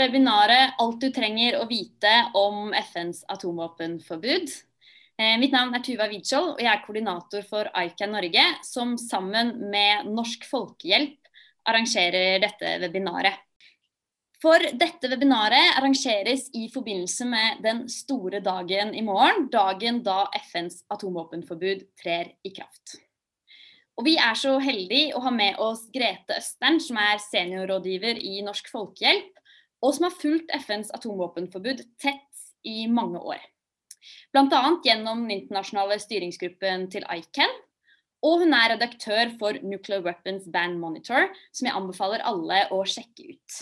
webinaret 'Alt du trenger å vite om FNs atomvåpenforbud'. Eh, mitt navn er Tuva Widskjold, og jeg er koordinator for ICAN Norge, som sammen med Norsk Folkehjelp arrangerer dette webinaret. For dette webinaret arrangeres i forbindelse med den store dagen i morgen, dagen da FNs atomvåpenforbud trer i kraft. Og vi er så heldige å ha med oss Grete Østern, som er seniorrådgiver i Norsk Folkehjelp, og som har fulgt FNs atomvåpenforbud tett i mange år. Bl.a. gjennom den internasjonale styringsgruppen til ICAN. Og hun er redaktør for Nuclear Weapons Ban Monitor, som jeg anbefaler alle å sjekke ut.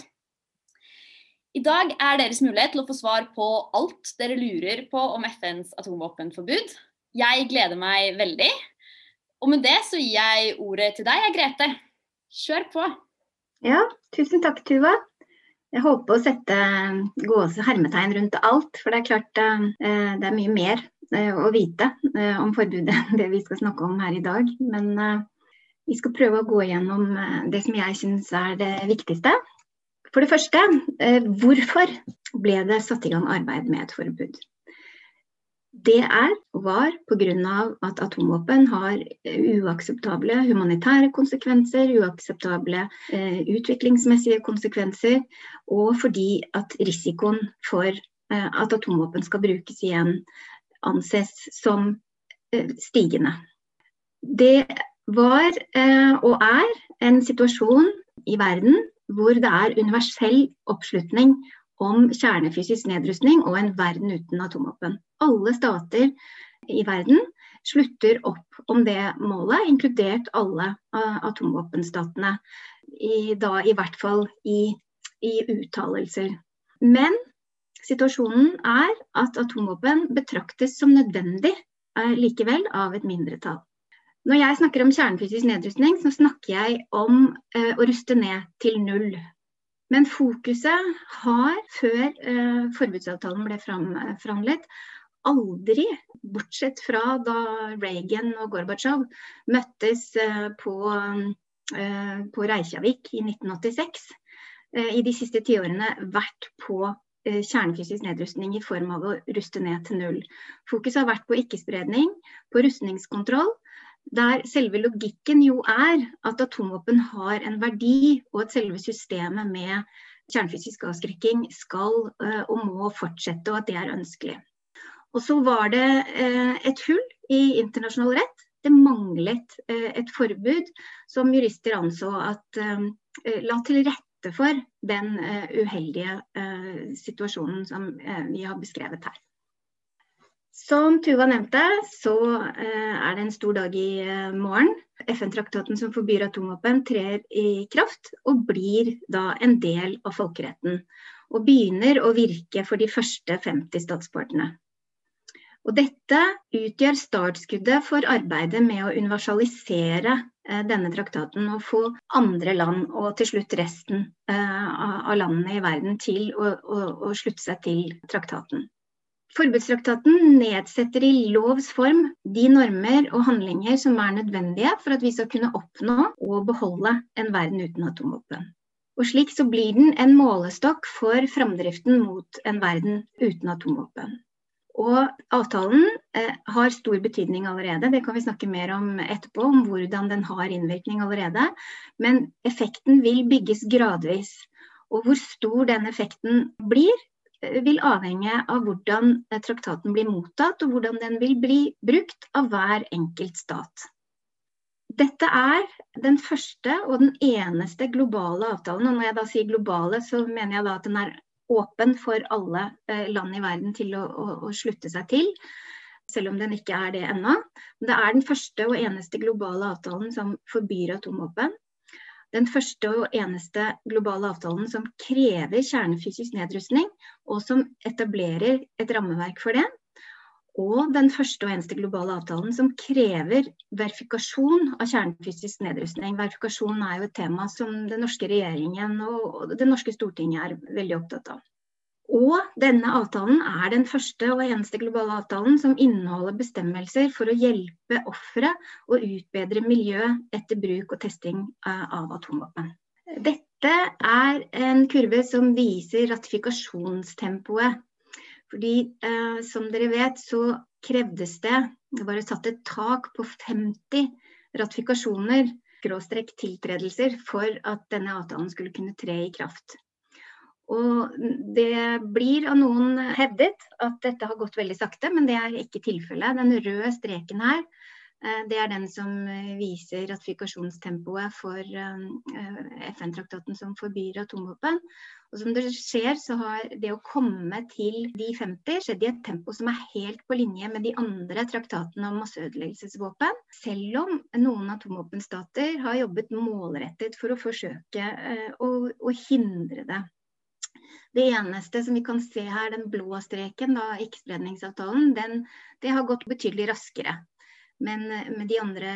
I dag er deres mulighet til å få svar på alt dere lurer på om FNs atomvåpenforbud. Jeg gleder meg veldig. Og med det så gir jeg ordet til deg, Grete. Kjør på. Ja, tusen takk, Tuva. Jeg håper å sette gåse hermetegn rundt alt, for det er klart eh, det er mye mer eh, å vite eh, om forbudet enn det vi skal snakke om her i dag. Men vi skal prøve å gå gjennom det som jeg syns er det viktigste. For det første, hvorfor ble det satt i gang arbeid med et forbud? Det er, og var pga. at atomvåpen har uakseptable humanitære konsekvenser, uakseptable eh, utviklingsmessige konsekvenser, og fordi at risikoen for eh, at atomvåpen skal brukes igjen, anses som eh, stigende. Det var eh, og er en situasjon i verden hvor det er universell oppslutning om kjernefysisk nedrustning og en verden uten atomvåpen. Alle stater i verden slutter opp om det målet, inkludert alle atomvåpenstatene. I, da i hvert fall i, i uttalelser. Men situasjonen er at atomvåpen betraktes som nødvendig eh, likevel av et mindretall. Når jeg snakker om kjernefysisk nedrustning, så snakker jeg om eh, å ruste ned til null. Men fokuset har, før eh, forbudsavtalen ble framforhandlet, aldri, bortsett fra da Reagan og Gorbatsjov møttes eh, på, eh, på, Reykjavik i 1986, eh, i de siste tiårene vært på eh, kjernefysisk nedrustning i form av å ruste ned til null. Fokuset har vært på ikke-spredning, på rustningskontroll der selve logikken jo er at atomvåpen har en verdi, og at selve systemet med kjernefysisk avskrekking skal uh, og må fortsette, og at det er ønskelig. Og så var det uh, et hull i internasjonal rett. Det manglet uh, et forbud som jurister anså at la til rette for den uheldige situasjonen som vi har beskrevet her. Som Tuva nevnte, så eh, er det en stor dag i eh, morgen. FN-traktaten som forbyr atomvåpen trer i kraft og blir da en del av folkeretten. Og begynner å virke for de første 50 statspartene. Og dette utgjør startskuddet for arbeidet med å universalisere eh, denne traktaten og få andre land, og til slutt resten av landene i verden, til å, å, å slutte seg til traktaten. Forbudstraktaten nedsetter i lovs form de normer og handlinger som er nødvendige for at vi skal kunne oppnå og beholde en verden uten atomvåpen. Og Slik så blir den en målestokk for framdriften mot en verden uten atomvåpen. Og avtalen eh, har stor betydning allerede, det kan vi snakke mer om etterpå, om hvordan den har innvirkning allerede. Men effekten vil bygges gradvis. Og hvor stor den effekten blir, vil avhenge av hvordan traktaten blir mottatt, og hvordan den vil bli brukt av hver enkelt stat. Dette er den første og den eneste globale avtalen. Og når jeg da sier globale, så mener jeg da at den er åpen for alle eh, land i verden til å, å, å slutte seg til. Selv om den ikke er det ennå. Det er den første og eneste globale avtalen som forbyr atomvåpen den første og eneste globale avtalen som krever kjernefysisk nedrustning, og som etablerer et rammeverk for det. Og den første og eneste globale avtalen som krever verifikasjon av kjernefysisk nedrustning. Verifikasjon er jo et tema som den norske regjeringen og det norske Stortinget er veldig opptatt av. Og denne avtalen er den første og eneste globale avtalen som inneholder bestemmelser for å hjelpe ofre og utbedre miljø etter bruk og testing eh, av atomvåpen. Dette er en kurve som viser ratifikasjonstempoet. Fordi eh, som dere vet, så krevdes det Det var satt et tak på 50 ratifikasjoner, tiltredelser, for at denne avtalen skulle kunne tre i kraft. Og det blir av noen hevdet at dette har gått veldig sakte, men det er ikke tilfellet. Den røde streken her Eh, det er den som eh, viser ratifikasjonstempoet for eh, FN-traktaten som forbyr atomvåpen. Og som dere ser, så har det å komme til de 50 skjedd i et tempo som er helt på linje med de andre traktatene om masseødeleggelsesvåpen. Selv om noen atomvåpenstater har jobbet målrettet for å forsøke å, å hindre det. Det eneste som vi kan se her, den blå streken, da, ikke-spredningsavtalen, det har gått betydelig raskere. Men eh, med andre,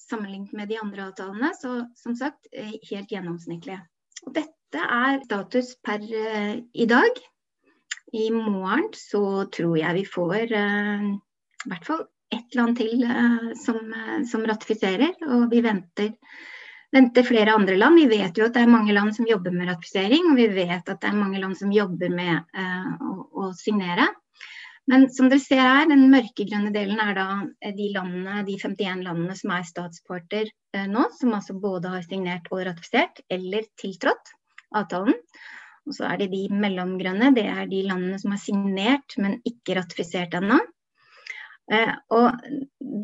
sammenlignet med de andre avtalene, så som sagt eh, helt gjennomsnittlige. Og dette er status per uh, i dag. I morgen så tror jeg vi får uh, i hvert fall ett land til uh, som, som, ratifiserer. Og vi venter, venter, flere andre land. Vi vet jo at det er mange land som jobber med ratifisering, og vi vet at det er mange land som jobber med å, å signere. Men som dere ser her, den mørkegrønne delen er da eh, de landene, de 51 landene som er statsparter eh, nå, som altså både har signert og ratifisert eller tiltrådt avtalen. Og så er det de mellomgrønne, det er de landene som har signert, men ikke ratifisert ennå. Eh, og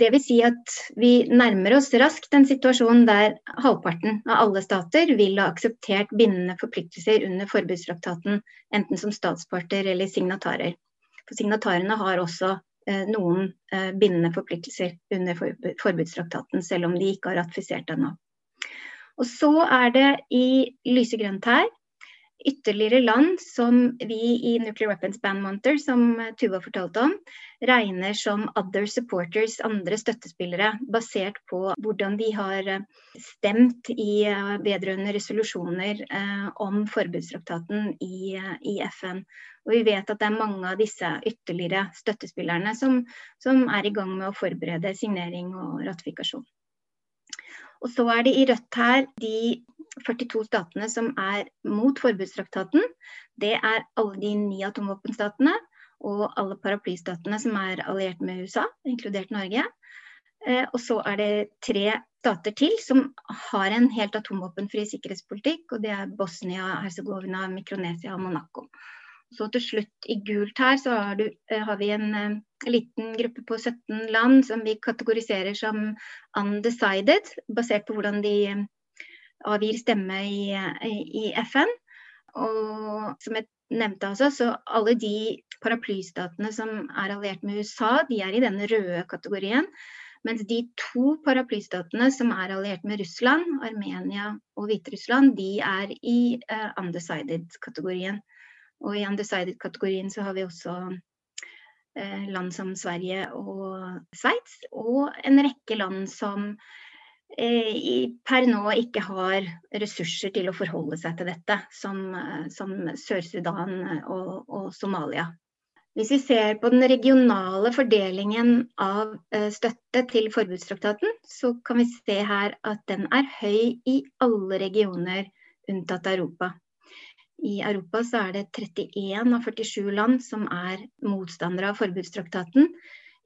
det vil si at vi nærmer oss raskt en situasjon der halvparten av alle stater vil ha akseptert bindende forpliktelser under forbudstraktaten, enten som statsparter eller signatarer. For signatarene har også eh, noen eh, bindende forpliktelser under forbudstraktaten, selv om de ikke har ratifisert ennå. Og så er det i lysegrønt her ytterligere land som vi i Nuclear Weapons Band Monter, som Tuva fortalte om, regner som other supporters, andre støttespillere, basert på hvordan de har eh, stemt i vedrørende resolusjoner eh, om forbudstraktaten i, i FN. Og vi vet at det er mange av disse ytterligere støttespillerne som, som er i gang med å forberede signering og ratifikasjon. Og så er det i rødt her de 42 statene som er mot forbudstraktaten. Det er alle de ni atomvåpenstatene og alle paraplystatene som er alliert med USA, inkludert Norge. Eh, og så er det tre stater til som har en helt atomvåpenfri sikkerhetspolitikk, og det er Bosnia, Herzegovina, Mikronesia og Monaco. Så til slutt i gult her så har, du, eh, har vi en uh, liten gruppe på 17 land som vi kategoriserer som undecided, basert på hvordan de uh, avgir stemme i, i, i, FN. Og som jeg nevnte også, så alle de paraplystatene som er alliert med USA, de er i denne røde kategorien. Mens de to paraplystatene som er alliert med Russland, Armenia og Hviterussland, de er i uh, undecided-kategorien. Og i undecided-kategorien så har vi også eh, land som Sverige og Sveits, og en rekke land som eh, per nå ikke har ressurser til å forholde seg til dette, som, eh, som Sør-Sudan og, og, Somalia. Hvis vi ser på den regionale fordelingen av eh, støtte til forbudstraktaten, så kan vi se her at den er høy i alle regioner unntatt Europa. I Europa så er det 31 av 47 land som er motstandere av forbudstraktaten,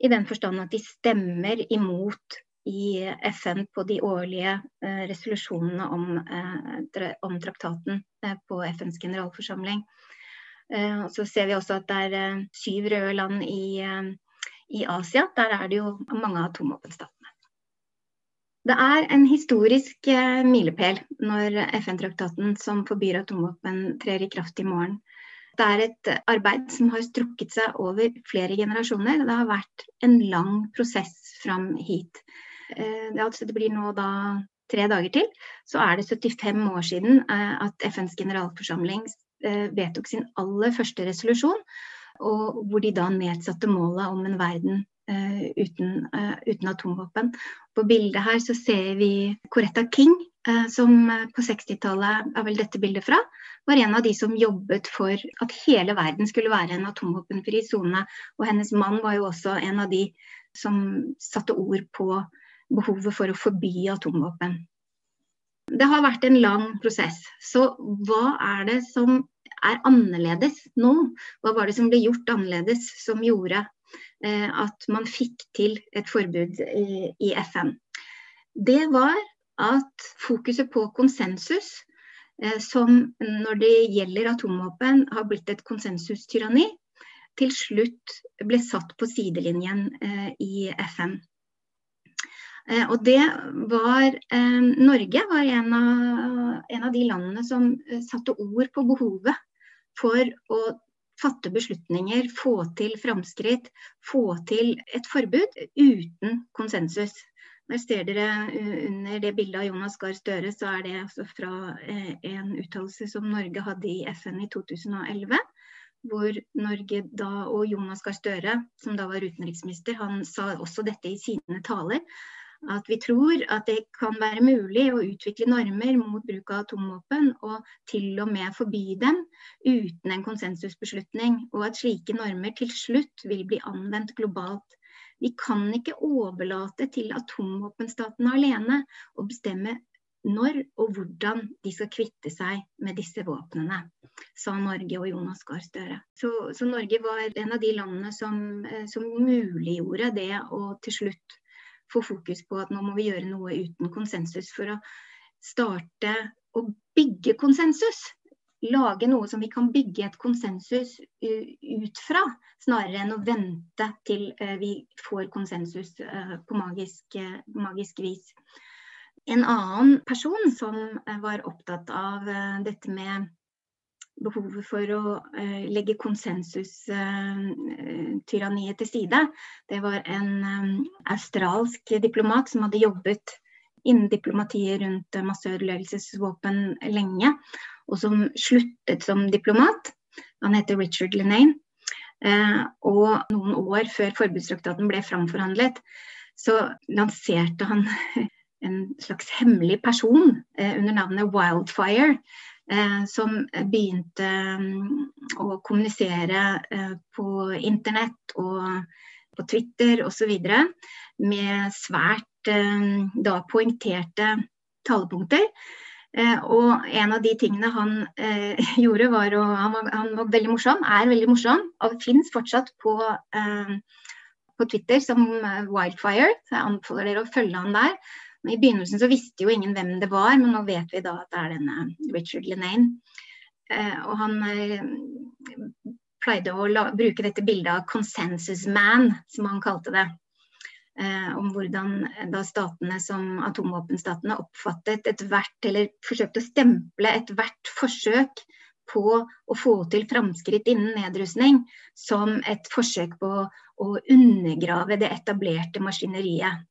i den forstand at de stemmer imot i FN på de årlige eh, resolusjonene om, eh, om traktaten eh, på FNs generalforsamling. Eh, så ser vi også at det er eh, syv røde land i, eh, i Asia. Der er det jo mange atomvåpenstater. Det er en historisk eh, milepæl når FN-traktaten som forbyr atomvåpen trer i kraft i morgen. Det er et arbeid som har strukket seg over flere generasjoner. Det har vært en lang prosess fram hit. Eh, det, altså, blir nå da tre dager til, så er det 75 år siden eh, at FNs generalforsamling vedtok sin aller første resolusjon, og hvor de da nedsatte målet om en verden uten, uh, uten, atomvåpen. På bildet her så ser vi Coretta King, uh, som på 60-tallet er vel dette bildet fra, var en av de som jobbet for at hele verden skulle være en atomvåpenfri sone. Og hennes mann var jo også en av de som satte ord på behovet for å forby atomvåpen. Det har vært en lang prosess. Så hva er det som er annerledes nå? Hva var det som ble gjort annerledes som gjorde eh, at man fikk til et forbud i, FN? Det var at fokuset på konsensus, eh, som når det gjelder atomvåpen har blitt et konsensustyranni, til slutt ble satt på sidelinjen eh, i FN. Eh, og det var eh, Norge var en av, en av de landene som eh, satte ord på behovet for å fatte beslutninger, få til framskritt, få til et forbud uten konsensus. Der ser dere Under det bildet av Jonas Gahr Støre, så er det altså fra en uttalelse som Norge hadde i FN i 2011. Hvor Norge da, og Jonas Gahr Støre, som da var utenriksminister, han sa også dette i sine taler at vi tror at det kan være mulig å utvikle normer mot bruk av atomvåpen, og til og med forby dem uten en konsensusbeslutning. Og at slike normer til slutt vil bli anvendt globalt. Vi kan ikke overlate til atomvåpenstatene alene å bestemme når og hvordan de skal kvitte seg med disse våpnene, sa Norge og Jonas Gahr Støre. Så, så, Norge var en av de landene som, eh, som muliggjorde det å til slutt få fokus på at nå må vi gjøre noe uten konsensus for å starte å bygge konsensus. Lage noe som vi kan bygge et konsensus ut fra, snarere enn å vente til eh, vi får konsensus eh, på magisk, eh, magisk vis. En annen person som var opptatt av dette med behovet for å uh, legge konsensustyranniet uh, til side. Det var en um, australsk diplomat som hadde jobbet innen diplomatiet rundt masseødeleggelsesvåpen lenge, og som sluttet som diplomat. Han heter Richard Lenane. og noen år før forbudstraktaten ble framforhandlet, så lanserte han en slags hemmelig person under navnet Wildfire Eh, som begynte mm, å kommunisere eh, på internett og på Twitter osv. med svært eh, da poengterte talepunkter. og en av de tingene han gjorde, var å han var, han var, veldig morsom, er veldig morsom, og fins fortsatt på, på Twitter som Wildfire. Så jeg anbefaler dere å følge han der. I begynnelsen så visste jo ingen hvem det var, men nå vet vi da at det er denne Richard Lenane. Eh, og han eh, pleide å la, bruke dette bildet av 'consensus man', som han kalte det. Eh, om hvordan da statene som atomvåpenstatene oppfattet ethvert, eller forsøkte å stemple ethvert forsøk på å få til framskritt innen nedrustning som et forsøk på å undergrave det etablerte maskineriet.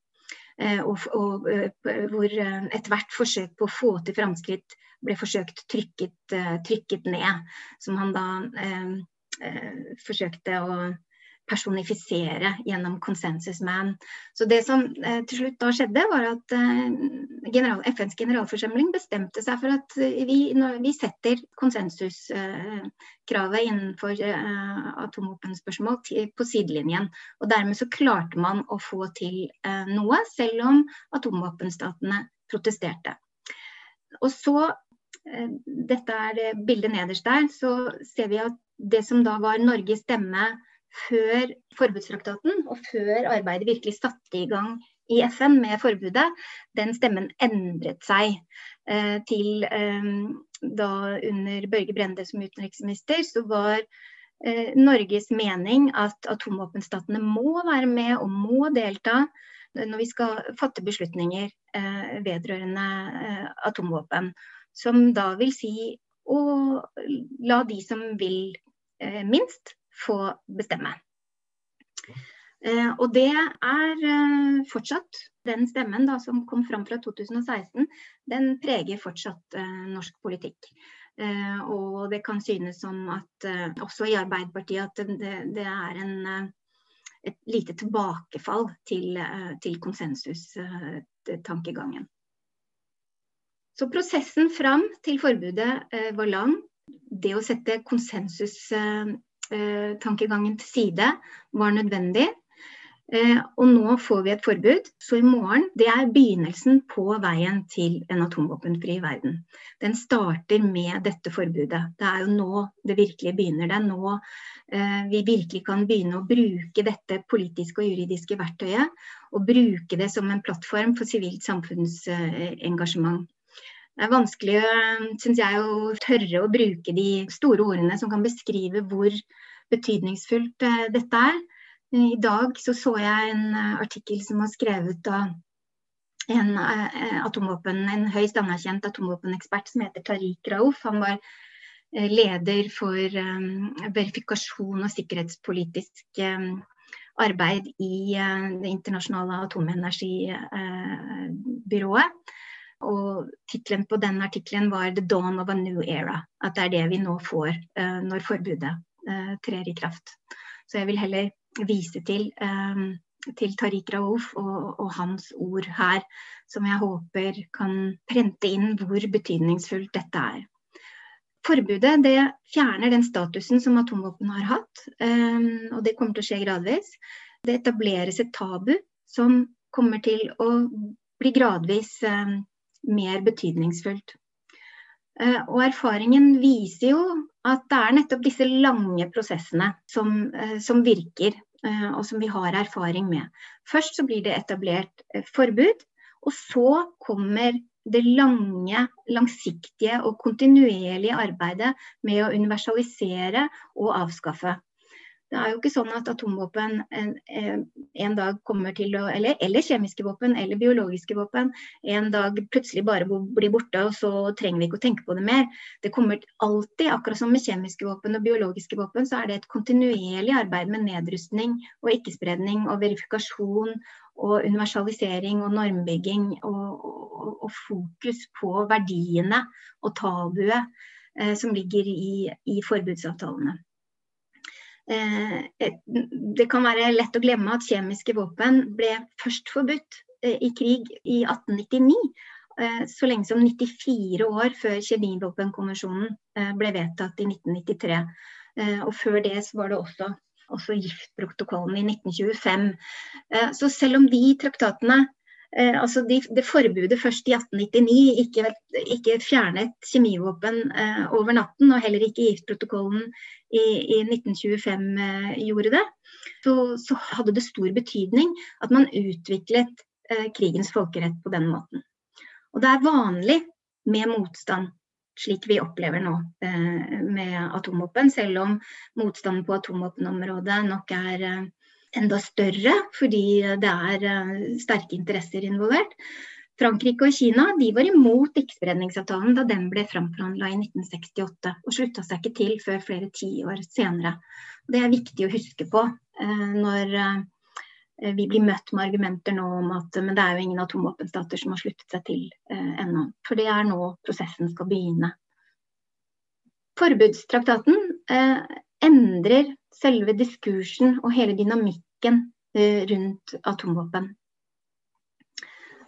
Eh, og, og, eh, hvor eh, ethvert forsøk på å få til framskritt ble forsøkt trykket, trykket ned. Som han da eh, forsøkte å personifisere gjennom Consensus Man. Så det som eh, til slutt da skjedde, var at eh, general, FNs generalforsamling bestemte seg for at eh, vi, vi setter konsensuskravet eh, innenfor eh, atomvåpenspørsmål på sidelinjen. Og dermed så klarte man å få til noe, selv om atomvåpenstatene protesterte. Og så dette er det bildet nederst der, så ser vi at det som da var Norges stemme før forbudstraktaten og før arbeidet virkelig satte i gang i FN med forbudet, den stemmen endret seg eh, til eh, da under Børge Brende som utenriksminister, så var eh, Norges mening at atomvåpenstatene må være med og må delta når vi skal fatte beslutninger eh, vedrørende eh, atomvåpen. Som da vil si å la de som vil eh, minst, få bestemme. Eh, og det er eh, fortsatt den stemmen da, som kom fram fra 2016, den preger fortsatt eh, norsk politikk. Og det kan synes som at også i Arbeiderpartiet at det, det er en, et lite tilbakefall til, til konsensustankegangen. Så prosessen fram til forbudet var lang. Det å sette konsensus tankegangen til side var nødvendig. Eh, og nå får vi et forbud. Så i morgen det er begynnelsen på veien til en atomvåpenfri verden. Den starter med dette forbudet. Det er jo nå det virkelig begynner. Det er nå eh, vi virkelig kan begynne å bruke dette politiske og juridiske verktøyet. Og bruke det som en plattform for sivilt samfunnsengasjement. Det er vanskelig, syns jeg, å tørre å bruke de store ordene som kan beskrive hvor betydningsfullt eh, dette er. I dag så, så jeg en eh, artikkel som var skrevet av en, eh, atomvåpen, en høyst anerkjent atomvåpenekspert som heter Tariq Raouf. Han var eh, leder for verifikasjon og sikkerhetspolitisk arbeid i Det internasjonale atomenergibyrået. Og tittelen på den artikkelen var 'The dawn of a new era'. At det er det vi nå får når forbudet trer i kraft. Så jeg vil heller vise til, um, til Tariq Raouf og, og, hans ord her, som jeg håper kan prente inn hvor betydningsfullt dette er. Forbudet det fjerner den statusen som atomvåpen har hatt, og det kommer til å skje gradvis. Det etableres et tabu som kommer til å bli gradvis mer betydningsfullt. Uh, og erfaringen viser jo at det er nettopp disse lange prosessene som, eh, som virker, eh, og som vi har erfaring med. Først så blir det etablert eh, forbud, og så kommer det lange, langsiktige og kontinuerlige arbeidet med å universalisere og avskaffe. Det er jo ikke sånn at atomvåpen en, en dag kommer til å eller, eller, kjemiske våpen eller biologiske våpen en dag plutselig bare blir borte, og så trenger vi ikke å tenke på det mer. Det kommer alltid, akkurat som med kjemiske våpen og biologiske våpen, så er det et kontinuerlig arbeid med nedrustning og ikke-spredning og verifikasjon og universalisering og normbygging og, og, og fokus på verdiene og tabuet eh, som ligger i, i forbudsavtalene. Eh, det kan være lett å glemme at kjemiske våpen ble først forbudt eh, i krig i 1899. Eh, så lenge som 94 år før kjemivåpenkonvensjonen ble vedtatt i 1993. Og før det var det også, også giftprotokollen i 1925. Så selv om de traktatene Eh, altså de, det forbudet først i 1899 ikke, ikke fjernet kjemivåpen eh, over natten, og heller ikke giftprotokollen i, i 1925 eh, gjorde det, så, så, hadde det stor betydning at man utviklet eh, krigens folkerett på den måten. Og det er vanlig med motstand, slik vi opplever nå eh, med atomvåpen, selv om motstanden på atomvåpenområdet nok er eh, enda større, fordi det er eh, sterke interesser involvert. Frankrike og Kina de var imot ikkespredningsavtalen da den ble framforhandla i 1968, og slutta seg ikke til før flere tiår senere. Det er viktig å huske på eh, når eh, vi blir møtt med argumenter nå om at men det er jo ingen atomvåpenstater som har sluttet seg til ennå. For det er nå prosessen skal begynne. Forbudstraktaten endrer selve diskursen og hele dynamikken eh, rundt atomvåpen.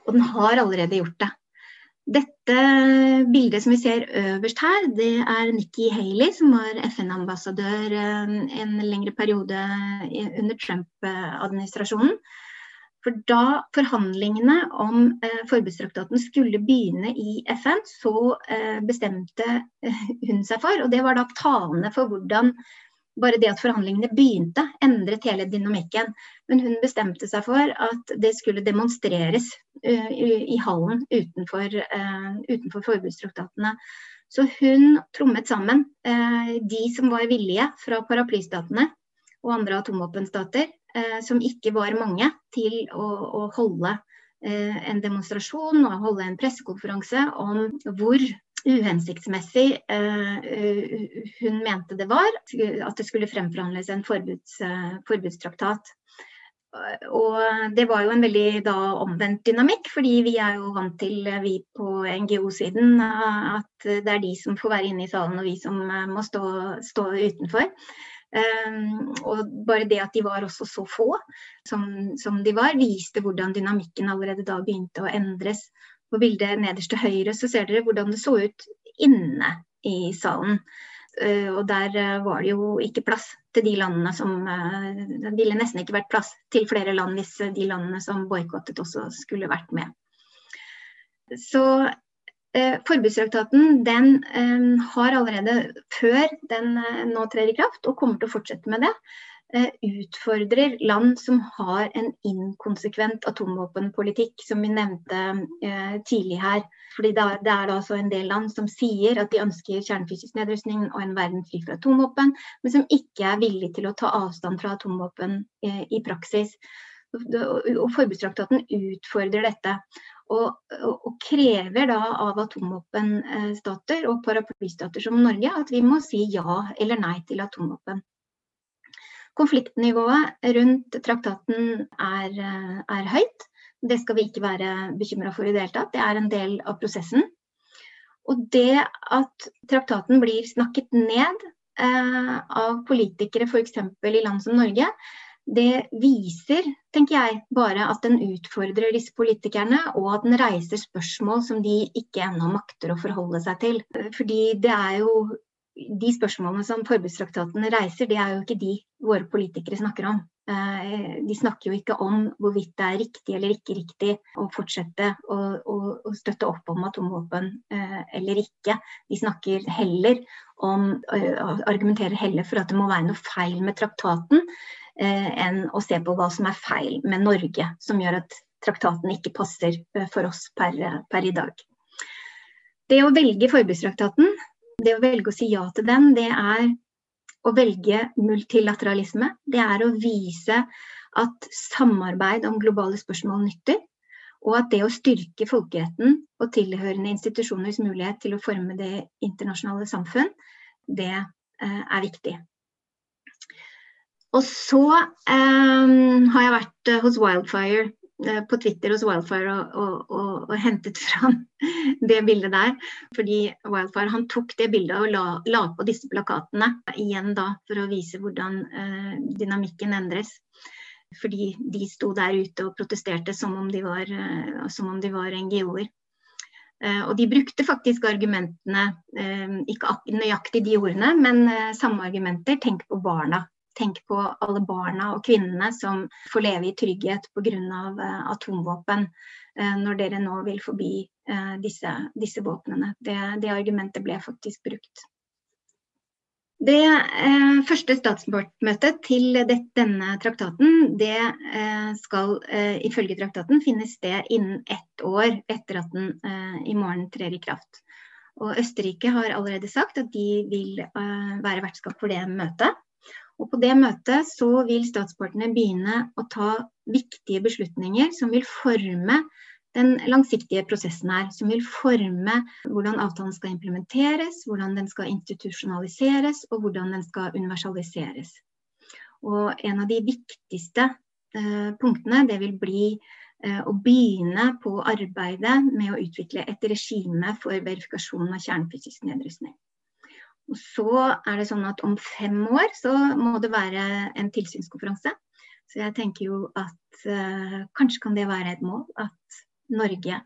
Og den har allerede gjort det. Dette bildet som vi ser øverst her, det er Nikki Haley, som var FN-ambassadør eh, en lengre periode under Trump-administrasjonen. For da forhandlingene om eh, forbudstraktaten skulle begynne i FN, så eh, bestemte hun seg for, og det var da talene for hvordan bare det at forhandlingene begynte, endret hele dynamikken. Men hun bestemte seg for at det skulle demonstreres uh, i hallen utenfor, uh, utenfor forbudstraktatene. Så hun trommet sammen uh, de som var villige fra paraplystatene og andre atomvåpenstater, som ikke var mange, til å, å holde en demonstrasjon og holde en pressekonferanse om hvor uhensiktsmessig uh, hun mente det var at det skulle fremforhandles en forbuds, uh, forbudstraktat. Og det var jo en veldig da omvendt dynamikk, fordi vi er jo vant til, vi på NGO-siden, at det er de som får være inne i salen og vi som må stå, stå utenfor. Um, og bare det at de var også så få som, som de var, viste hvordan dynamikken allerede da begynte å endres. På bildet nederst til høyre så ser dere hvordan det så ut inne i salen. og der var det jo ikke plass til de landene som Det ville nesten ikke vært plass til flere land hvis de landene som boikottet også skulle vært med. Så eh, Forbudstraktaten den eh, har allerede før den eh, nå trer i kraft, og kommer til å fortsette med det, eh, utfordrer land som har en inkonsekvent atomvåpenpolitikk, som vi nevnte eh, tidlig her. Fordi det er, er altså en del land som sier at de ønsker kjernefysisk nedrustning og en verden fri for atomvåpen, men som ikke er villig til å ta avstand fra atomvåpen eh, i praksis. Og Forbudstraktaten utfordrer dette. Og, og, krever da av atomvåpenstater og paraplystater som Norge at vi må si ja eller nei til atomvåpen. Konfliktnivået rundt traktaten er, er høyt. Det skal vi ikke være bekymra for i det hele tatt. Det er en del av prosessen. Og det at traktaten blir snakket ned eh, av politikere f.eks. i land som Norge, det viser, tenker jeg, bare at den utfordrer disse politikerne, og at den reiser spørsmål som de ikke ennå makter å forholde seg til. Fordi det er jo de spørsmålene som forbudstraktaten reiser, det er jo ikke de våre politikere snakker om. Eh, de snakker jo ikke om hvorvidt det er riktig eller ikke riktig å fortsette å, å, å støtte opp om atomvåpen eh, eller ikke. De snakker heller om, eh, argumenterer heller for at det må være noe feil med traktaten enn å se på hva som er feil med Norge, som gjør at traktaten ikke passer for oss per, per i dag. Det å velge forbudstraktaten, det å velge å si ja til den, det er å velge multilateralisme. Det er å vise at samarbeid om globale spørsmål nytter. Og at det å styrke folkeretten og tilhørende institusjoners mulighet til å forme det internasjonale samfunn, det eh, er viktig. Og så eh, har jeg vært uh, hos Wildfire på Twitter hos Wildfire og, og, og, og, hentet fram det bildet der. Fordi Wildfire han tok det bildet og la, la på disse plakatene igjen da for å vise hvordan uh, dynamikken endres. Fordi de sto der ute og protesterte som om de var, som var NGO-er. Og de brukte faktisk argumentene, ikke nøyaktig de ordene, men samme argumenter. Tenk på barna. Tenk på alle barna og kvinnene som får leve i trygghet pga. Uh, atomvåpen uh, når dere nå vil forbi uh, disse, disse våpnene. Det, det, argumentet ble faktisk brukt. Det eh, første statsmøtet til det, denne traktaten det eh, skal eh, ifølge traktaten finne sted innen ett år etter at den i morgen trer i kraft. Og Østerrike har allerede sagt at de vil være vertskap for det møtet. Og på det møtet så vil statspartene begynne å ta viktige beslutninger som vil forme den langsiktige prosessen her. Som vil forme hvordan avtalen skal implementeres, hvordan den skal institusjonaliseres og hvordan den skal universaliseres. Og en av de viktigste eh, punktene det vil bli eh, å begynne på arbeidet med å utvikle et regime for verifikasjon av kjernefysisk nedrustning. Så er det sånn at om fem år så må det være en tilsynskonferanse. Så jeg tenker jo at uh, kanskje kan det være et mål at Norge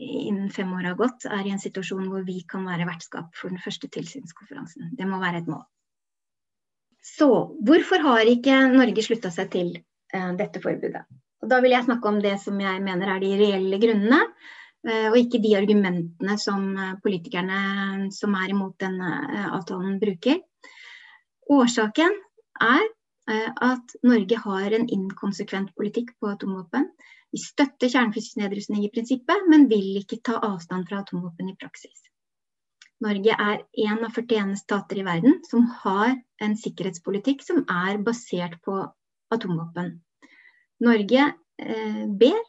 innen fem år har gått er i en situasjon hvor vi kan være vertskap for den første tilsynskonferansen. Det må være et mål. Så hvorfor har ikke Norge slutta seg til uh, dette forbudet? Og da vil jeg snakke om det som jeg mener er de reelle grunnene. Eh, og ikke de argumentene som eh, politikerne som er imot denne eh, avtalen bruker. Årsaken er at Norge har en inkonsekvent politikk på atomvåpen. Vi støtter kjernefysisk nedrustning i prinsippet, men vil ikke ta avstand fra atomvåpen i praksis. Norge er en av 41 stater i verden som har en sikkerhetspolitikk som er basert på atomvåpen. Norge eh, ber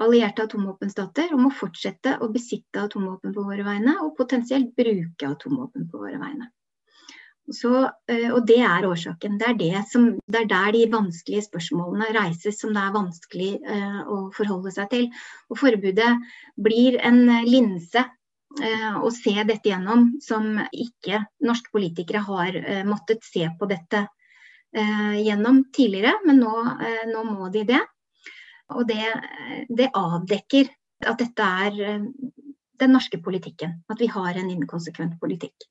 allierte atomvåpenstater om å fortsette å besitte atomvåpen på våre vegne, og potensielt bruke atomvåpen på våre vegne. Så, eh, og det er årsaken. Det er, det, som, det er, der de vanskelige spørsmålene reises, som det er vanskelig uh, å forholde seg til. Og forbudet blir en linse uh, å se dette gjennom, som ikke norske politikere har uh, måttet se på dette gjennom tidligere, men nå, nå må de det. Og det, det avdekker at dette er eh, den norske politikken. At vi har en inkonsekvent politikk.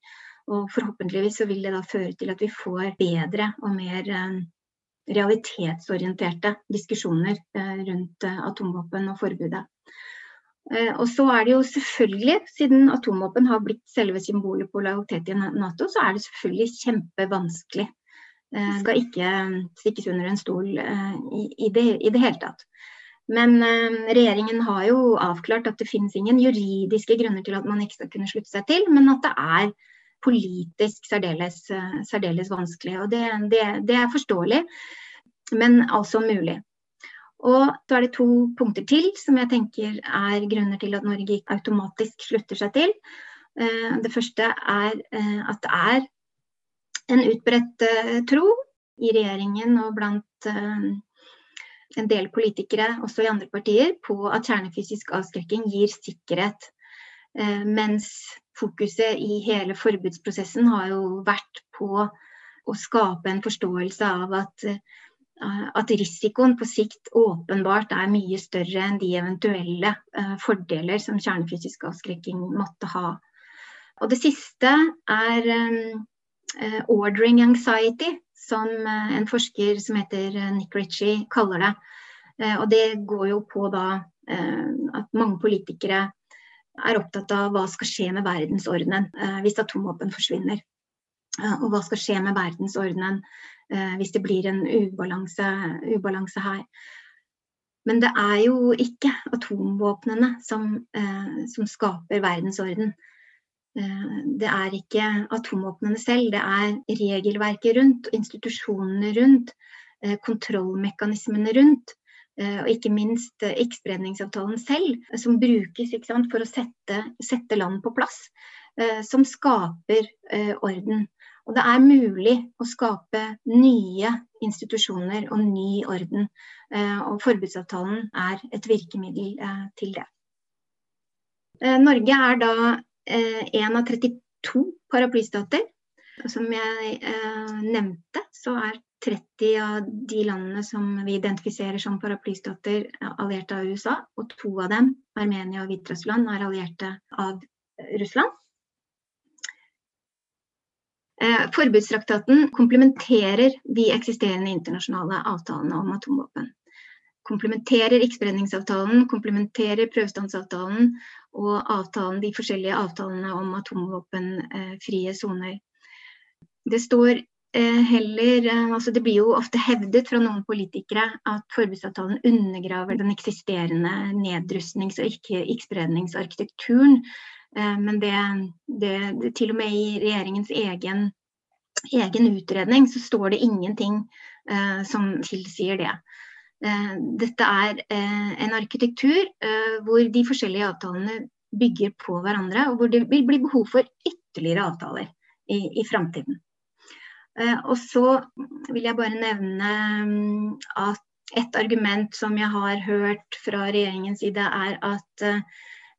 Og forhåpentligvis så vil det da føre til at vi får bedre og mer eh, realitetsorienterte diskusjoner eh, rundt atomvåpen og forbudet. Og så er det jo selvfølgelig, siden atomvåpen har blitt selve symbolet på lojalitet i Nato, så er det selvfølgelig kjempevanskelig. Det skal ikke stikkes under en stol i det, i det hele tatt. Men regjeringen har jo avklart at det finnes ingen juridiske grunner til at man ikke skal kunne slutte seg til, men at det er politisk særdeles, eh, særdeles vanskelig. Og det, det, det, er forståelig, men altså mulig. Og så er det to punkter til som jeg tenker er grunner til at Norge automatisk slutter seg til. Eh, det første er eh, at det er en utbredt tro i regjeringen og blant en del politikere, også i andre partier, på at kjernefysisk avskrekking gir sikkerhet. Mens fokuset i hele forbudsprosessen har jo vært på å skape en forståelse av at, eh, at risikoen på sikt åpenbart er mye større enn de eventuelle fordeler som kjernefysisk avskrekking måtte ha. Og det siste er ordering anxiety, som uh, en forsker som heter Nick Ritchie kaller det. og det går jo på da at mange politikere er opptatt av hva skal skje med verdensordenen eh, hvis atomvåpen forsvinner. Eh, og hva skal skje med verdensordenen eh, hvis det blir en ubalanse, ubalanse, her. Men det er jo ikke atomvåpnene som, som skaper verdensorden. Det er ikke atomvåpnene selv, det er regelverket rundt, institusjonene rundt, kontrollmekanismene rundt Eh, og ikke minst eh, ikkespredningsavtalen selv, som brukes sant, for å sette, sette, land på plass. Eh, som skaper orden. Og det er mulig å skape nye institusjoner og ny orden. Og forbudsavtalen er et virkemiddel til det. Norge er da en av 32 paraplystater. Som jeg nevnte, så er 30 av de landene som vi identifiserer som paraplystater, allierte av USA. Og to av dem, Armenia og Hviterussland, er allierte av Russland. Eh, forbudstraktaten komplementerer de eksisterende internasjonale avtalene om atomvåpen. Komplementerer ikkespredningsavtalen, komplementerer prøvestansavtalen og avtalen, de forskjellige avtalene om atomvåpenfrie soner. Det står Eh, heller eh, altså Det blir jo ofte hevdet fra noen politikere at forbudsavtalen undergraver den eksisterende nedrustnings- og ikke-spredningsarkitekturen. Eh, men det, det, til og med i regjeringens egen, egen utredning så står det ingenting som tilsier det. Uh, dette er uh, en arkitektur hvor de forskjellige avtalene bygger på hverandre, og hvor det vil bli behov for ytterligere avtaler i, i framtiden. Eh, og så vil jeg bare nevne mm, at et argument som jeg har hørt fra regjeringens side, er at eh,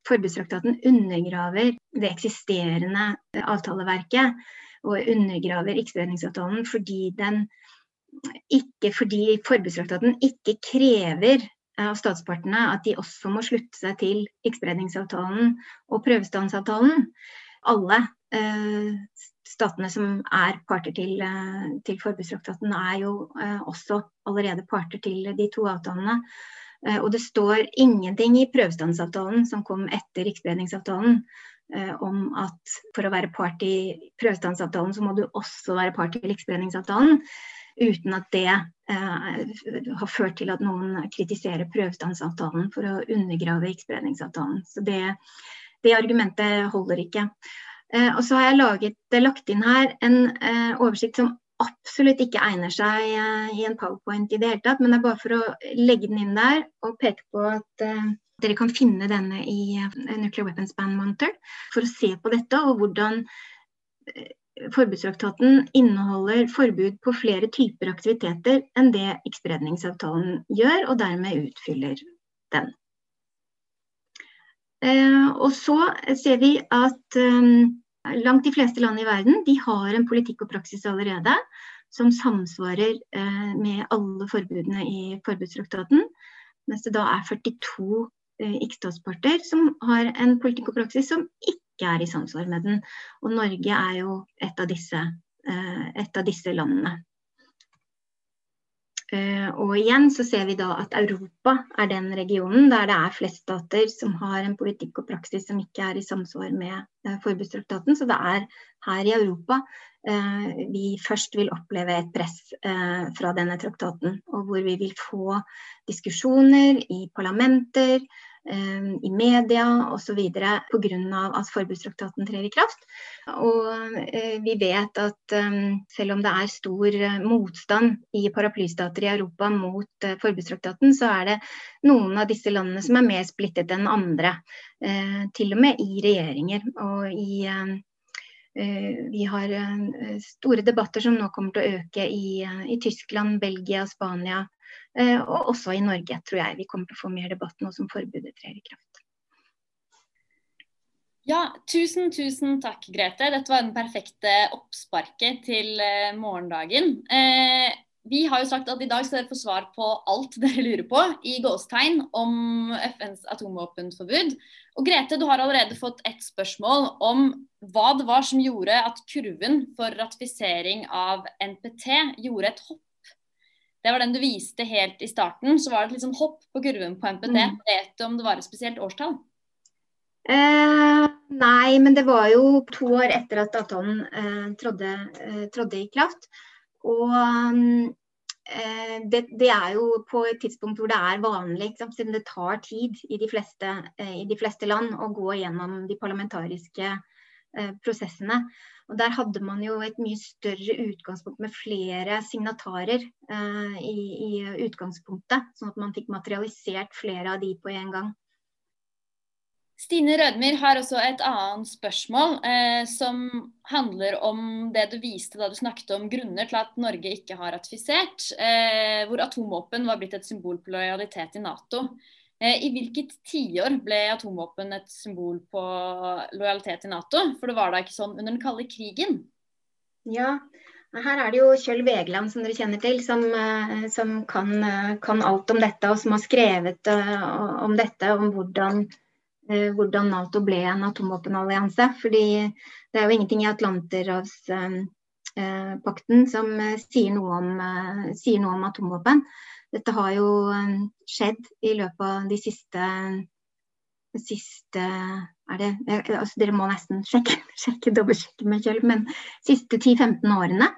forbudstraktaten undergraver det eksisterende eh, avtaleverket. Og undergraver ikkespredningsavtalen fordi den ikke fordi forbudstraktaten ikke krever av statspartene at de også må slutte seg til ikkespredningsavtalen og prøvestansavtalen. Alle eh, statene som er parter til, eh, til forbudstraktaten, er jo eh, også allerede parter til de to avtalene. Eh, og det står ingenting i prøvestansavtalen som kom etter ikkespredningsavtalen. om at for å være part i prøvestansavtalen, så må du også være part i riksspredningsavtalen. Uten at det eh, har ført til at noen kritiserer prøvestansavtalen for å undergrave riksspredningsavtalen. Så det, det argumentet holder ikke. Eh, og så har jeg laget, lagt inn her en eh, oversikt som absolutt ikke egner seg i en powerpoint i det hele tatt, men det er bare for å legge den inn der og peke på at dere kan finne denne i Nuclear Weapons Ban Monitor for å se på dette og hvordan forbudstraktaten inneholder forbud på flere typer aktiviteter enn det ikkespredningsavtalen gjør, og dermed utfyller den. Og så ser vi at Langt de fleste land i verden de har en politikk og praksis allerede som samsvarer eh, med alle forbudene i forbudstraktaten. Mens det da er 42 eh, ikke-statsparter som har en politikk og praksis som ikke ikke er i samsvar med den. Og Norge er jo et av disse, et av disse landene. Uh, og igjen så ser vi da at Europa er den regionen der det er flest stater som har en politikk og praksis som ikke er i samsvar med uh, forbudstraktaten. Så det er her i Europa vi først vil oppleve et press fra denne traktaten. Og hvor vi vil få diskusjoner i parlamenter, Eh, i media osv. pga. at forbudstraktaten trer i kraft. Og eh, vi vet at eh, selv om det er stor motstand i paraplystater i Europa mot forbudstraktaten, så er det noen av disse landene som er mer splittet enn andre. Til og med i regjeringer. og i vi har store debatter som nå kommer til å øke i, i Tyskland, Belgia, Spania, Eh, og også i Norge tror jeg vi kommer til å få mer debatt nå som forbudet trer i kraft. Ja, tusen, tusen takk, Grete. Dette var den perfekte oppsparket til eh, morgendagen. Eh, vi har jo sagt at i dag skal dere få svar på alt dere lurer på i gåstegn om FNs atomvåpenforbud. Og Grete, du har allerede fått ett spørsmål om hva det var som gjorde at kurven for ratifisering av NPT gjorde et hopp det var den du viste helt i starten. Så var det et sånn hopp på kurven på NPT. Mm. Vet du om det var et spesielt årstall? Eh, nei, men det var jo to år etter at avtalen eh, trådde, eh, trådde, i kraft. Og eh, det, det, er jo på et tidspunkt hvor det er vanlig, siden det tar tid i de, fleste, eh, i de fleste land å gå gjennom de parlamentariske eh, prosessene. Og Der hadde man jo et mye større utgangspunkt med flere signatarer eh, i, i, utgangspunktet. Sånn at man fikk materialisert flere av de på en gang. Stine Rødmyr har også et annet spørsmål eh, som handler om det du viste da du snakket om grunner til at Norge ikke har ratifisert, eh, hvor atomvåpen var blitt et symbol på lojalitet i Nato. Eh, I hvilket tiår ble atomvåpen et symbol på lojalitet til Nato? For det var da ikke sånn under den kalde krigen? Ja, her er det jo Kjøll Vegeland som dere kjenner til, som, eh, som kan, eh, kan, alt om dette, og som har skrevet om dette, om hvordan, hvordan Nato ble en atomvåpenallianse. Fordi det er jo ingenting i Atlanterhavspakten som sier noe om, sier noe om atomvåpen. Dette har jo skjedd i løpet av de siste, siste det, altså Dere må nesten sjekke, sjekke dobbeltsjekke med Kjell, men siste 10-15 årene.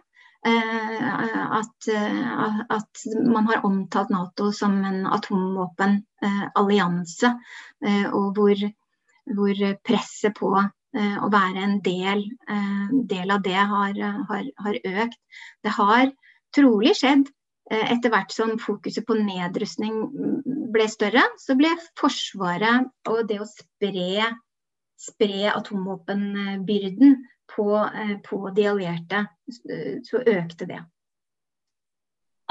Uh, at, uh, at, man har omtalt Nato som en atomvåpenallianse. Uh, og hvor, hvor, presset på å være en del, del av det har, har, har, økt. Det har trolig skjedd Eh, etter hvert som fokuset på nedrustning ble større, så ble Forsvaret og det å spre, spre atomvåpenbyrden på, eh, på, de allierte, eh, så økte det.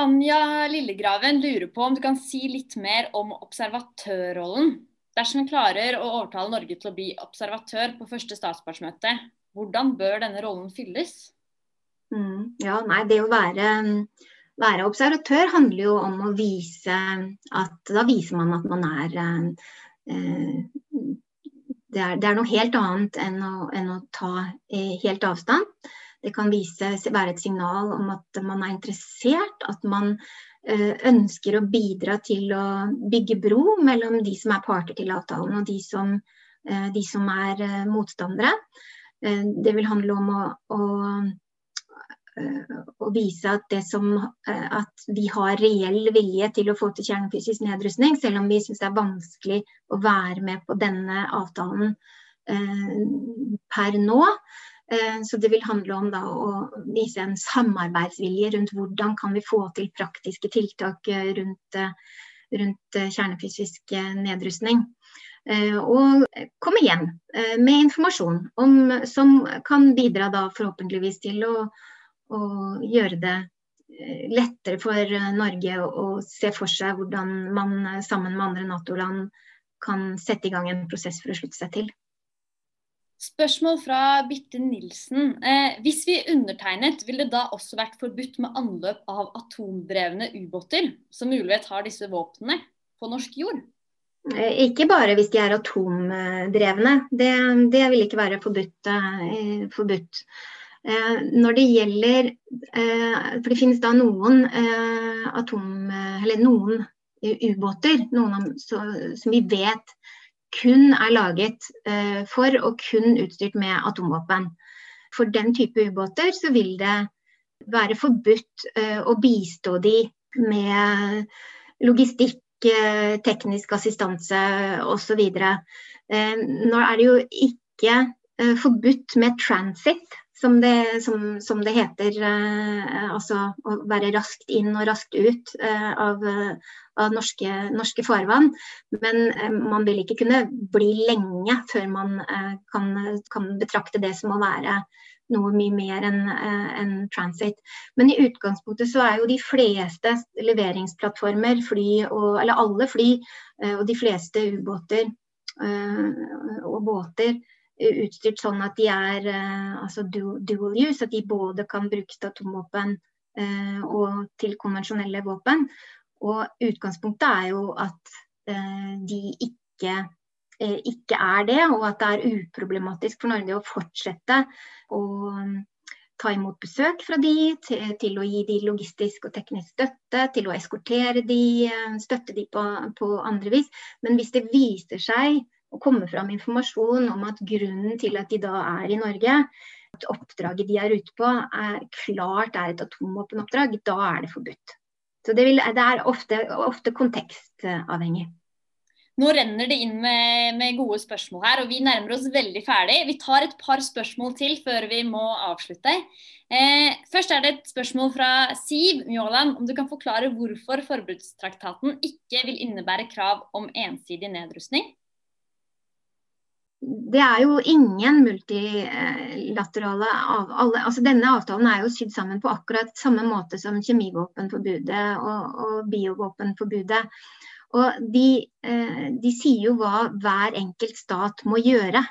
Anja Lillegraven lurer på om du kan si litt mer om observatørrollen. Dersom vi klarer å overtale Norge til å bli observatør på første statspartsmøte, hvordan bør denne rollen fylles? Mm, ja, nei, det å være være observatør handler jo om å vise at Da viser man at man er eh, det, er, det er noe helt annet enn å, enn å ta eh, helt avstand. Det kan vise, være et signal om at man er interessert, at man eh, ønsker å bidra til å bygge bro mellom de som er parter til avtalen og de som, eh, de som er eh, motstandere. Eh, det vil handle om å, å å vise at, som, eh, at, vi har reell vilje til å få til kjernefysisk nedrustning, selv om vi syns det er vanskelig å være med på denne avtalen eh, per nå. Eh, så det vil handle om da, å vise en samarbeidsvilje rundt hvordan kan vi få til praktiske tiltak eh, rundt, eh, rundt kjernefysisk nedrustning. Og komme igjen med informasjon om, som kan bidra da forhåpentligvis til å og gjøre det eh, lettere for eh, Norge å se for seg hvordan man eh, sammen med andre Nato-land kan sette i gang en prosess for å slutte seg til. Spørsmål fra Bitte Nilsen. Eh, hvis vi undertegnet, ville det da også vært forbudt med anløp av atomdrevne ubåter, som mulighet har disse våpnene, på norsk jord? Ikke bare hvis de er atomdrevne. Det, det vil ikke være forbudt. forbudt. Når det gjelder For det finnes da noen atom... Eller noen ubåter noen som vi vet kun er laget for og kun utstyrt med atomvåpen. For den type ubåter så vil det være forbudt å bistå de med logistikk, eh, teknisk assistanse osv. Eh, nå er det jo ikke eh, forbudt med transit, som det, som, som det heter. Altså å være raskt inn og raskt ut av, av norske, norske, farvann. Men man vil ikke kunne bli lenge før man kan, kan betrakte det som å være noe mye mer enn eh, en transit. Men i utgangspunktet så er jo de fleste leveringsplattformer, fly og, eller alle fly eh, og de fleste ubåter eh, og båter utstyrt sånn at de er altså dual use, at de både kan brukes til atomvåpen og til konvensjonelle våpen. Og utgangspunktet er jo at de ikke Eh, ikke er det, og at det er uproblematisk for Norge å fortsette å um, ta imot besøk fra de, til, å gi de logistisk og teknisk støtte, til å eskortere de, eh, støtte de på, på, andre vis. Men hvis det viser seg å komme fram informasjon om at grunnen til at de da er i Norge, at oppdraget de er ute på er klart er et atomvåpenoppdrag, da er det forbudt. Så det, vil, det er ofte, ofte kontekstavhengig. Nå renner det inn med, med, gode spørsmål her, og vi nærmer oss veldig ferdig. Vi tar et par spørsmål til før vi må avslutte. Eh, først er det et spørsmål fra Siv Mjåland, om du kan forklare hvorfor forbudstraktaten ikke vil innebære krav om ensidig nedrustning? Det er jo ingen multilaterale avtaler. Altså denne avtalen er jo sydd sammen på akkurat samme måte som kjemivåpenforbudet og, og biovåpenforbudet. Og de, eh, de, sier jo hva hver enkelt stat må gjøre.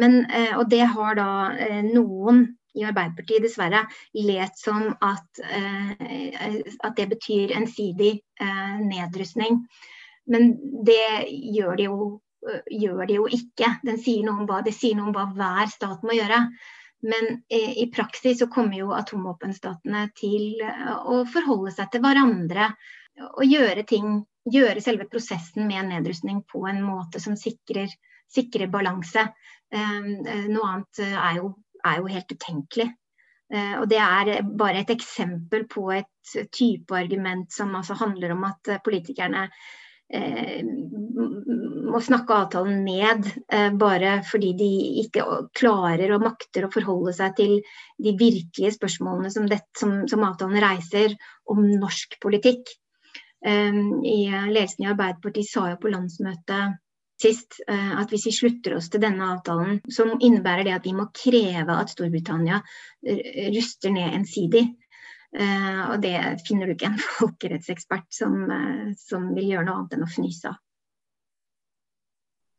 Men, eh, og det har da eh, noen i Arbeiderpartiet dessverre lest som at, at det betyr ensidig nedrustning. Men det gjør det jo, gjør det jo ikke. Sier hva, det sier noe om hva hver stat må gjøre. Men i praksis så kommer jo atomvåpenstatene til å forholde seg til hverandre og gjøre ting gjøre selve prosessen med nedrustning på en måte som sikrer, sikrer balanse. Eh, noe annet eh, er jo, er jo helt utenkelig. Eh, og Det er bare et eksempel på et type argument som altså handler om at politikerne eh, må snakke avtalen ned eh, bare fordi de ikke klarer og makter å forholde seg til de virkelige spørsmålene som, det, som, som avtalen reiser om norsk politikk. Ehm, i ledelsen i Arbeiderpartiet sa jo på landsmøtet sist eh, at hvis vi slutter oss til denne avtalen, så innebærer det at vi må kreve at Storbritannia eh, ruster ned ensidig. Uh, og det finner du ikke en folkerettsekspert som, som vil gjøre noe annet enn å fnyse av.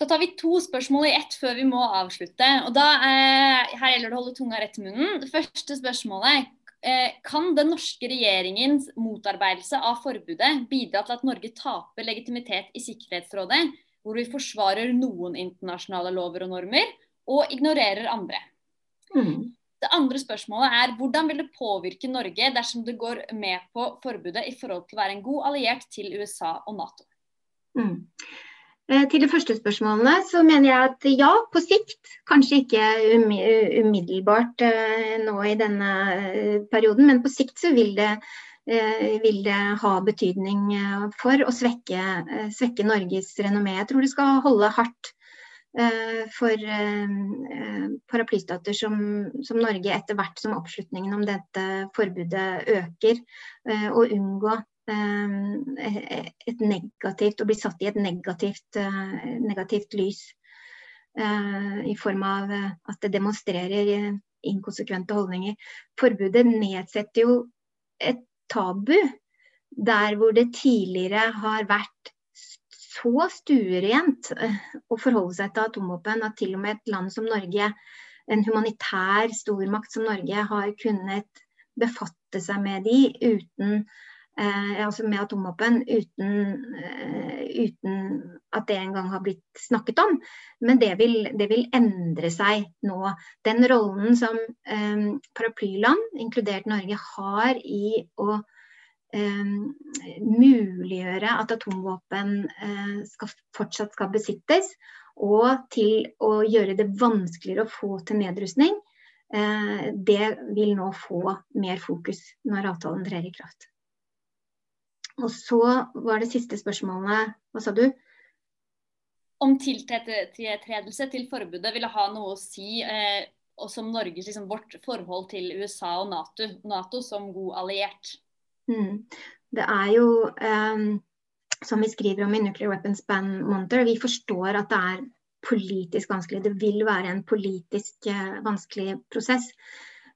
Da tar vi to spørsmål i ett før vi må avslutte. og da, eh, Her gjelder det å holde tunga rett i munnen. Det første spørsmålet Eh, kan den norske regjeringens motarbeidelse av forbudet bidra til at Norge taper legitimitet i Sikkerhetsrådet, hvor vi forsvarer noen internasjonale lover og normer, og ignorerer andre? Mm. Det andre spørsmålet er hvordan vil det påvirke Norge dersom det går med på forbudet i forhold til å være en god alliert til USA og Nato? Mm. Eh, til de første spørsmålene så mener jeg at ja, på sikt. Kanskje ikke umiddelbart eh, nå i denne eh, perioden, men på sikt så vil det, vil det ha betydning for å svekke, svekke, Norges renommé. Jeg tror det skal holde hardt for paraplystater som, som, Norge etter hvert som oppslutningen om dette forbudet øker, å unngå et negativt, å bli satt i et negativt, eh, negativt lys. Eh, I form av at det demonstrerer inkonsekvente holdninger. Forbudet nedsetter jo et tabu der hvor det tidligere har vært så stuerent å forholde seg til atomvåpen at til og med et land som Norge, en humanitær stormakt som Norge, har kunnet befatte seg med de uten eh, altså med atomvåpen uten, eh, uten, at det engang har blitt snakket om. Men det vil, det vil endre seg nå. Den rollen som eh, paraplyland, inkludert Norge, har i å eh, muliggjøre at atomvåpen eh, skal, fortsatt skal besittes, og til å gjøre det vanskeligere å få til nedrustning, eh, det vil nå få mer fokus når avtalen trer i kraft. Og så var det siste spørsmålet, hva sa du? Om tiltredelse til forbudet ville ha noe å si, eh, og som Norges liksom, vårt forhold til USA og NATO, NATO som god alliert. Mm. Det er jo, eh, som vi skriver om i Nuclear Weapons Ban Monitor, vi forstår at det er politisk vanskelig. Det vil være en politisk eh, vanskelig prosess.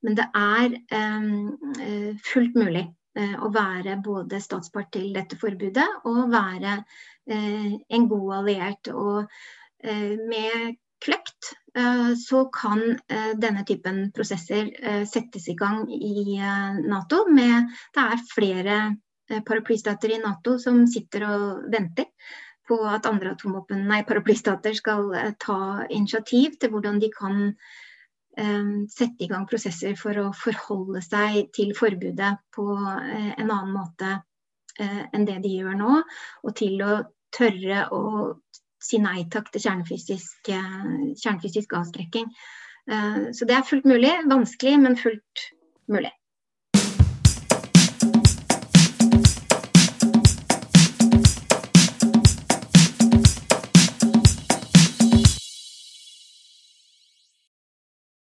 Men det er um, uh, fullt mulig Eh, å være både statspart til dette forbudet og være eh, en god alliert. Og eh, med kløkt så kan denne typen prosesser settes i gang i Nato. Med, det er flere paraplystater i Nato som sitter og venter på at andre paraplystater skal ta initiativ til hvordan de kan sette i gang prosesser for å forholde seg til forbudet på eh, en annen måte eh, enn det de gjør nå. Og til å tørre å si nei takk til kjernefysisk, eh, kjernefysisk avskrekking. Så det er fullt mulig. Vanskelig, men fullt mulig.